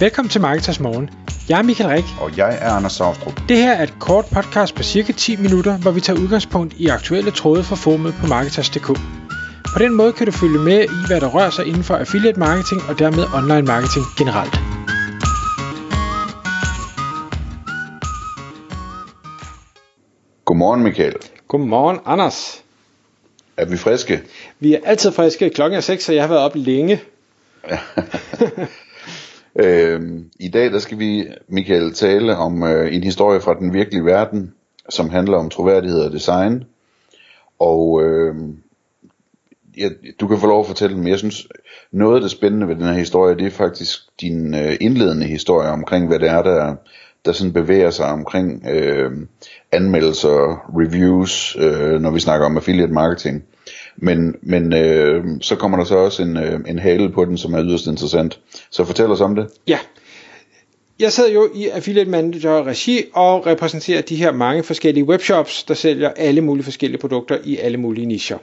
Velkommen til Marketers Morgen. Jeg er Michael Rik. Og jeg er Anders Saustrup. Det her er et kort podcast på cirka 10 minutter, hvor vi tager udgangspunkt i aktuelle tråde fra formet på Marketers.dk. På den måde kan du følge med i, hvad der rører sig inden for affiliate marketing og dermed online marketing generelt. Godmorgen Michael. Godmorgen, Anders. Er vi friske? Vi er altid friske. Klokken er 6, så jeg har været op længe. øhm, I dag der skal vi, Michael, tale om øh, en historie fra den virkelige verden, som handler om troværdighed og design. Og øh, ja, du kan få lov at fortælle men jeg synes, noget af det spændende ved den her historie, det er faktisk din øh, indledende historie omkring, hvad det er, der, der sådan bevæger sig omkring øh, anmeldelser, reviews, øh, når vi snakker om affiliate marketing. Men, men øh, så kommer der så også en, øh, en hale på den, som er yderst interessant. Så fortæl os om det. Ja. Jeg sidder jo i Affiliate Manager Regi og repræsenterer de her mange forskellige webshops, der sælger alle mulige forskellige produkter i alle mulige nicher.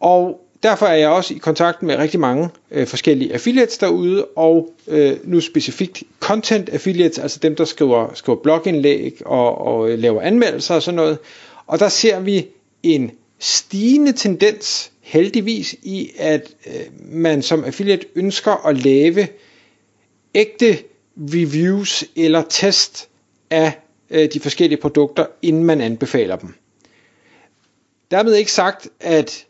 Og derfor er jeg også i kontakt med rigtig mange øh, forskellige affiliates derude, og øh, nu specifikt content affiliates, altså dem, der skriver, skriver blogindlæg og, og øh, laver anmeldelser og sådan noget. Og der ser vi en stigende tendens, heldigvis, i at øh, man som affiliate ønsker at lave ægte reviews eller test af øh, de forskellige produkter, inden man anbefaler dem. Dermed ikke sagt, at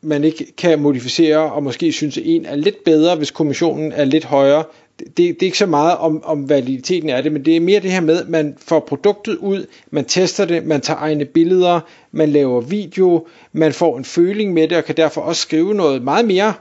man ikke kan modificere og måske synes, at en er lidt bedre, hvis kommissionen er lidt højere. Det, det er ikke så meget om, om validiteten af det, men det er mere det her med, at man får produktet ud, man tester det, man tager egne billeder, man laver video, man får en føling med det, og kan derfor også skrive noget meget mere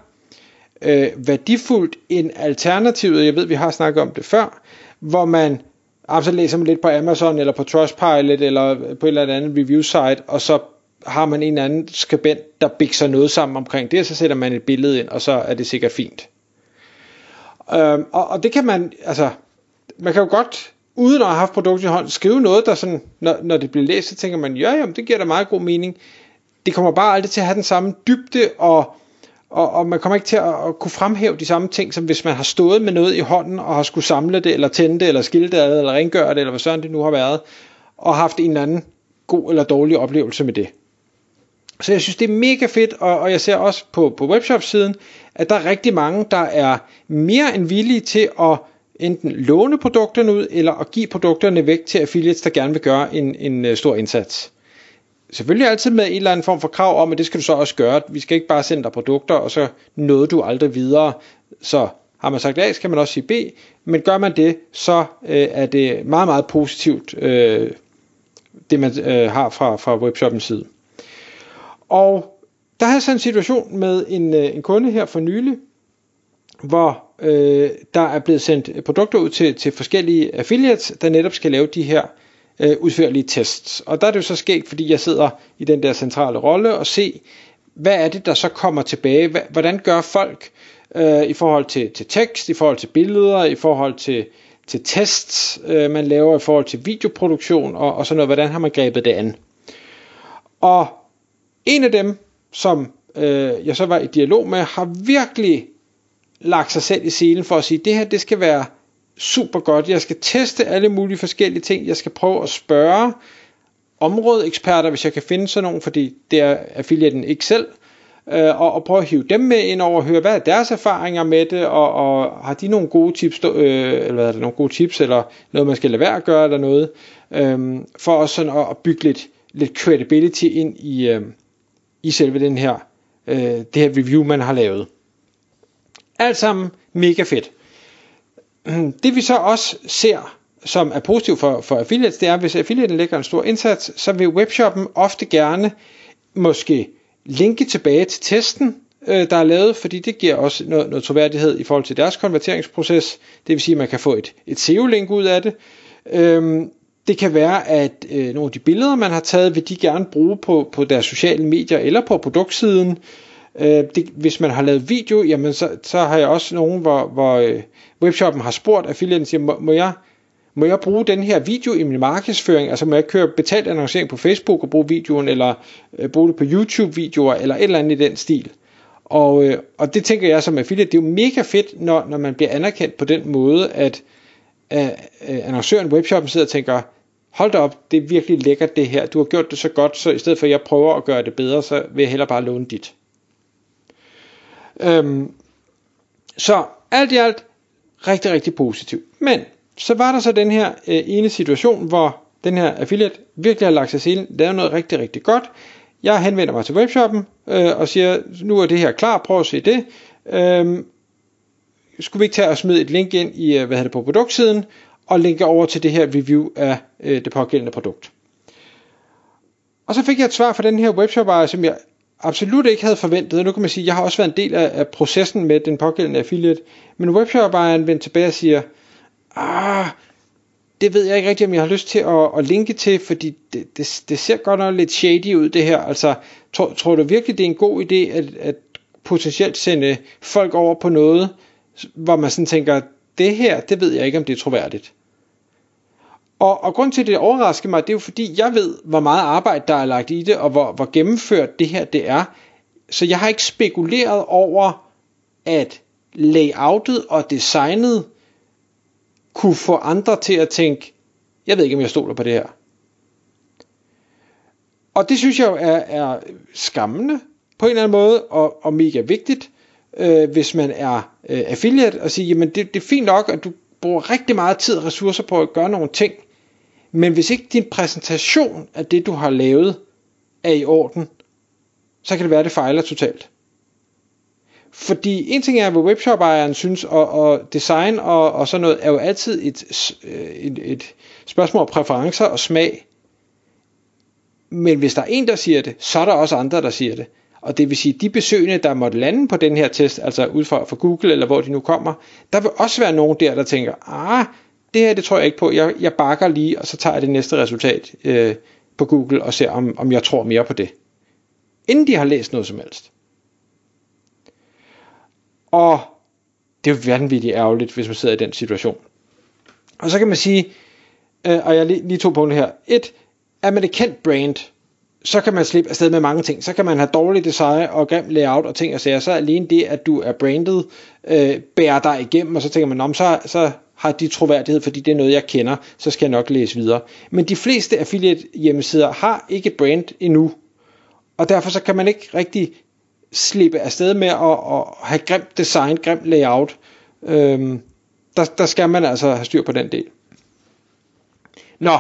øh, værdifuldt end alternativet. Jeg ved, vi har snakket om det før, hvor man ah, så læser man lidt på Amazon eller på Trustpilot eller på et eller andet review site, og så har man en eller anden skribent, der bikser noget sammen omkring det, så sætter man et billede ind, og så er det sikkert fint. Øhm, og, og det kan man, altså, man kan jo godt, uden at have haft produktet i hånd, skrive noget, der sådan, når, når det bliver læst, så tænker man, ja, jamen, det giver da meget god mening. Det kommer bare aldrig til at have den samme dybde, og, og, og man kommer ikke til at, at kunne fremhæve de samme ting, som hvis man har stået med noget i hånden, og har skulle samle det, eller tænde det, eller skille det, eller rengøre det, eller hvad sådan det nu har været, og haft en eller anden god eller dårlig oplevelse med det. Så jeg synes, det er mega fedt, og, og jeg ser også på, på webshop-siden, at der er rigtig mange, der er mere end villige til at enten låne produkterne ud, eller at give produkterne væk til affiliates, der gerne vil gøre en, en øh, stor indsats. Selvfølgelig altid med en eller anden form for krav om, at det skal du så også gøre. Vi skal ikke bare sende dig produkter, og så nåede du aldrig videre. Så har man sagt A, skal man også sige B. Men gør man det, så øh, er det meget, meget positivt, øh, det man øh, har fra, fra webshoppens side. Og der har jeg så en situation med en, øh, en kunde her for nylig, hvor øh, der er blevet sendt produkter ud til, til forskellige affiliates, der netop skal lave de her øh, udførlige tests. Og der er det jo så sket, fordi jeg sidder i den der centrale rolle og se, hvad er det, der så kommer tilbage? Hvordan gør folk øh, i forhold til, til tekst, i forhold til billeder, i forhold til, til tests, øh, man laver, i forhold til videoproduktion og, og sådan noget. Hvordan har man grebet det an? Og en af dem, som øh, jeg så var i dialog med, har virkelig lagt sig selv i selen for at sige, det her det skal være super godt. Jeg skal teste alle mulige forskellige ting. Jeg skal prøve at spørge områdeeksperter, hvis jeg kan finde sådan nogen, fordi det er affiliaten ikke selv, øh, og, og prøve at hive dem med ind over og høre, hvad er deres erfaringer med det, og, og har de nogle gode tips, øh, eller hvad er det, nogle gode tips, eller noget man skal lade være at gøre, eller noget, øh, for også sådan at, at bygge lidt, lidt credibility ind i, øh, i selve den her, øh, det her review, man har lavet. Alt sammen mega fedt. Det vi så også ser, som er positivt for, for affiliates, det er, hvis affiliaten lægger en stor indsats, så vil webshoppen ofte gerne måske linke tilbage til testen, øh, der er lavet, fordi det giver også noget, noget troværdighed i forhold til deres konverteringsproces. Det vil sige, at man kan få et, et SEO-link ud af det. Øhm, det kan være, at øh, nogle af de billeder, man har taget, vil de gerne bruge på, på deres sociale medier eller på produktsiden. Øh, det, hvis man har lavet video, jamen så, så har jeg også nogen, hvor, hvor øh, webshoppen har spurgt affiliaten, siger, må, må, jeg, må jeg bruge den her video i min markedsføring? Altså må jeg køre betalt annoncering på Facebook og bruge videoen, eller øh, bruge det på YouTube-videoer, eller et eller andet i den stil. Og, øh, og det tænker jeg som affiliate, det er jo mega fedt, når, når man bliver anerkendt på den måde, at øh, annoncøren webshoppen sidder og tænker, hold da op, det er virkelig lækkert det her, du har gjort det så godt, så i stedet for at jeg prøver at gøre det bedre, så vil jeg hellere bare låne dit. Øhm, så alt i alt, rigtig, rigtig positivt. Men så var der så den her øh, ene situation, hvor den her affiliate virkelig har lagt sig til, lavet noget rigtig, rigtig godt. Jeg henvender mig til webshoppen øh, og siger, nu er det her klar, prøv at se det. Øh, skulle vi ikke tage og smide et link ind i, øh, hvad hedder det, på produktsiden, og linke over til det her review af øh, det pågældende produkt. Og så fik jeg et svar fra den her webshop som jeg absolut ikke havde forventet. Og nu kan man sige, at jeg har også været en del af, af processen med den pågældende affiliate. Men webshop vendte tilbage og siger, ah, det ved jeg ikke rigtigt, om jeg har lyst til at, at linke til, fordi det, det, det ser godt nok lidt shady ud det her. Altså, tror, tror du virkelig, det er en god idé at, at potentielt sende folk over på noget, hvor man sådan tænker, det her, det ved jeg ikke, om det er troværdigt. Og, og grund til, at det overrasker mig, det er jo fordi, jeg ved, hvor meget arbejde, der er lagt i det, og hvor, hvor gennemført det her det er. Så jeg har ikke spekuleret over, at layoutet og designet kunne få andre til at tænke, jeg ved ikke, om jeg stoler på det her. Og det synes jeg jo er, er skammende på en eller anden måde, og, og mega vigtigt, øh, hvis man er øh, affiliate, og sige, jamen det, det er fint nok, at du bruger rigtig meget tid og ressourcer på at gøre nogle ting, men hvis ikke din præsentation af det, du har lavet, er i orden, så kan det være, at det fejler totalt. Fordi en ting er, hvad webshop-ejeren synes, og, og design og, og sådan noget, er jo altid et, øh, et, et spørgsmål om præferencer og smag. Men hvis der er en, der siger det, så er der også andre, der siger det. Og det vil sige, de besøgende, der måtte lande på den her test, altså ud fra, fra Google eller hvor de nu kommer, der vil også være nogen der, der tænker, ah, det her det tror jeg ikke på, jeg, jeg bakker lige, og så tager jeg det næste resultat øh, på Google og ser, om, om jeg tror mere på det. Inden de har læst noget som helst. Og det er jo vanvittigt ærgerligt, hvis man sidder i den situation. Og så kan man sige, øh, og jeg lige, lige to punkter her. Et, er man et kendt brand, så kan man slippe afsted med mange ting. Så kan man have dårlig design og grim layout og ting og sager. Så alene det, at du er branded, øh, bærer dig igennem, og så tænker man, så, så har de troværdighed, fordi det er noget, jeg kender, så skal jeg nok læse videre. Men de fleste affiliate hjemmesider har ikke et brand endnu, og derfor så kan man ikke rigtig slippe afsted med at, at have grimt design, grimt layout. Øhm, der, der skal man altså have styr på den del. Nå,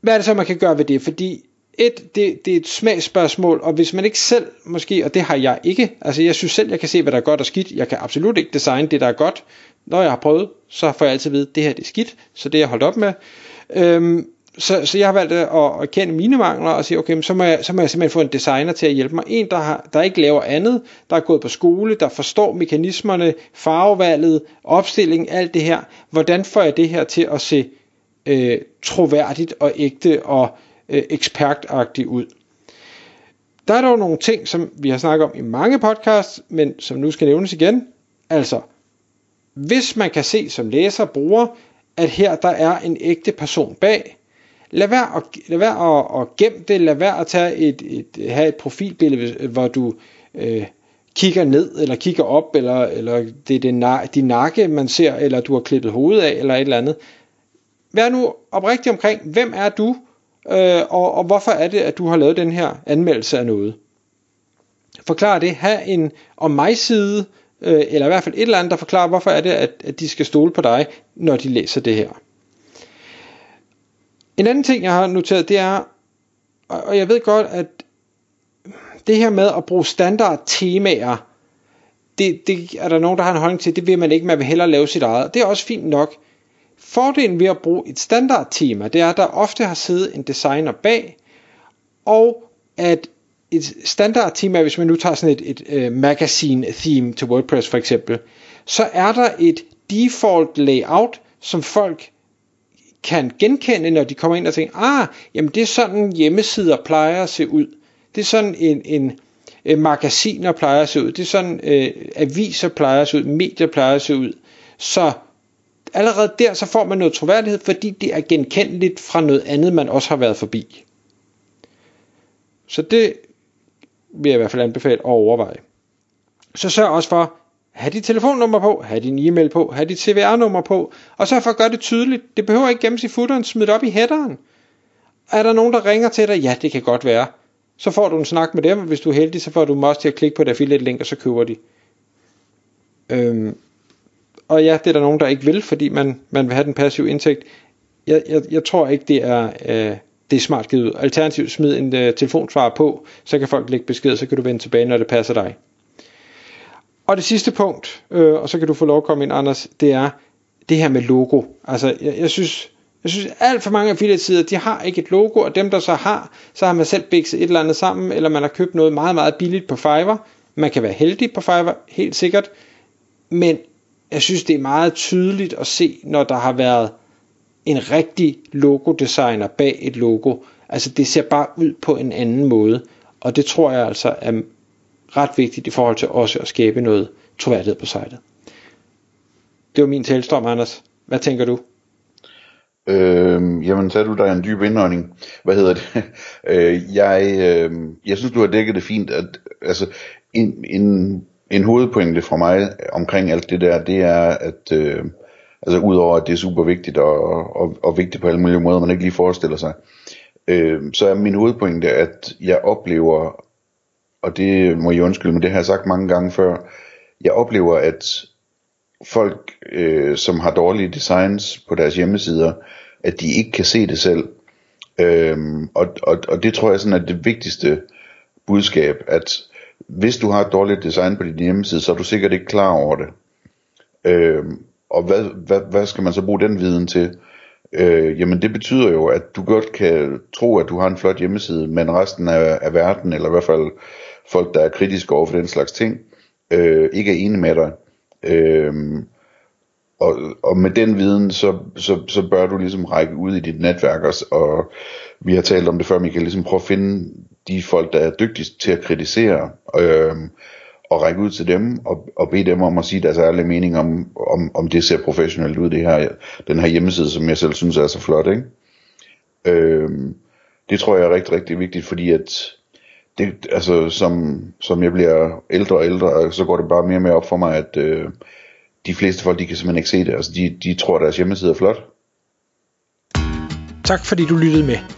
hvad er det så, man kan gøre ved det? Fordi et, det, det er et smagsspørgsmål, og hvis man ikke selv, måske, og det har jeg ikke, altså jeg synes selv, jeg kan se, hvad der er godt og skidt, jeg kan absolut ikke designe det, der er godt, når jeg har prøvet, så får jeg altid at vide, at det her det er skidt, så det er jeg holdt op med. Øhm, så, så jeg har valgt at, at mine mangler og sige, okay, så må, jeg, så må jeg simpelthen få en designer til at hjælpe mig. En, der, har, der ikke laver andet, der er gået på skole, der forstår mekanismerne, farvevalget, opstilling, alt det her. Hvordan får jeg det her til at se øh, troværdigt og ægte og øh, ekspertagtigt ud? Der er dog nogle ting, som vi har snakket om i mange podcasts, men som nu skal nævnes igen. Altså, hvis man kan se som læser og bruger, at her der er en ægte person bag, lad være at, lad være at, at gemme det, lad være at tage et, et, have et profilbillede, hvor du øh, kigger ned, eller kigger op, eller, eller det er din, din nakke, man ser, eller du har klippet hovedet af, eller et eller andet. Vær nu oprigtig omkring, hvem er du, øh, og, og hvorfor er det, at du har lavet den her anmeldelse af noget. Forklar det, have en om mig side, øh, eller i hvert fald et eller andet, der forklarer, hvorfor er det, at, at de skal stole på dig, når de læser det her. En anden ting, jeg har noteret, det er, og jeg ved godt, at det her med at bruge standard temaer, det, det er der nogen, der har en holdning til, det vil man ikke, man vil hellere lave sit eget. Det er også fint nok. Fordelen ved at bruge et standardtema, det er, at der ofte har siddet en designer bag, og at et standardtema, hvis man nu tager sådan et, et øh, magazine theme til WordPress for eksempel, så er der et default layout, som folk kan genkende, når de kommer ind og tænker, ah, jamen det er sådan hjemmesider plejer at se ud. Det er sådan en, en øh, magasiner plejer at se ud. Det er sådan øh, aviser plejer at se ud. Medier plejer at se ud. Så allerede der, så får man noget troværdighed, fordi det er genkendeligt fra noget andet, man også har været forbi. Så det vil jeg i hvert fald anbefale at overveje. Så sørg også for, have dit telefonnummer på, have din e-mail på, have dit CVR-nummer på, og så for at gøre det tydeligt. Det behøver ikke gemmes i footeren, smid det op i headeren. Er der nogen, der ringer til dig? Ja, det kan godt være. Så får du en snak med dem, og hvis du er heldig, så får du dem også til at klikke på et affiliate link, og så køber de. Øhm, og ja, det er der nogen, der ikke vil, fordi man, man vil have den passive indtægt. Jeg, jeg, jeg tror ikke, det er, øh, det er smart givet ud. Alternativt smid en øh, telefonsvar på, så kan folk lægge besked, så kan du vende tilbage, når det passer dig. Og det sidste punkt, øh, og så kan du få lov at komme ind, Anders, det er det her med logo. Altså, jeg, jeg synes, jeg synes alt for mange affiliate sider, de har ikke et logo, og dem der så har, så har man selv bikset et eller andet sammen, eller man har købt noget meget, meget billigt på Fiverr. Man kan være heldig på Fiverr, helt sikkert, men jeg synes, det er meget tydeligt at se, når der har været en rigtig logodesigner bag et logo. Altså det ser bare ud på en anden måde, og det tror jeg altså er ret vigtigt i forhold til også at skabe noget troværdighed på sitet. Det var min talstrøm, Anders. Hvad tænker du? Øh, jamen, så du der en dyb indånding. Hvad hedder det? øh, jeg, øh, jeg synes, du har dækket det fint. At, altså, en, en, en hovedpointe fra mig omkring alt det der, det er, at øh, altså, udover at det er super vigtigt og, og, og vigtigt på alle mulige måder, man ikke lige forestiller sig, øh, så er min hovedpointe, at jeg oplever, og det må jeg undskylde, men det har jeg sagt mange gange før, jeg oplever, at folk, øh, som har dårlige designs på deres hjemmesider, at de ikke kan se det selv. Øhm, og, og, og det tror jeg sådan er det vigtigste budskab, at hvis du har et dårligt design på din hjemmeside, så er du sikkert ikke klar over det. Øh, og hvad, hvad, hvad skal man så bruge den viden til? Øh, jamen det betyder jo, at du godt kan tro, at du har en flot hjemmeside, men resten af, af verden, eller i hvert fald folk, der er kritiske over for den slags ting, øh, ikke er enige med dig. Øh, og, og med den viden, så, så, så bør du ligesom række ud i dit netværk, og, og vi har talt om det før, kan ligesom prøve at finde de folk, der er dygtigst til at kritisere, øh, og række ud til dem, og, og bede dem om at sige deres ærlige mening om, om, om det ser professionelt ud, det her, den her hjemmeside, som jeg selv synes er så flot, ikke? Øh, det tror jeg er rigtig, rigtig vigtigt, fordi at det, altså, som, som jeg bliver ældre og ældre, så går det bare mere og mere op for mig, at øh, de fleste folk, de kan simpelthen ikke se det. Altså, de, de tror, at deres hjemmeside er flot. Tak fordi du lyttede med.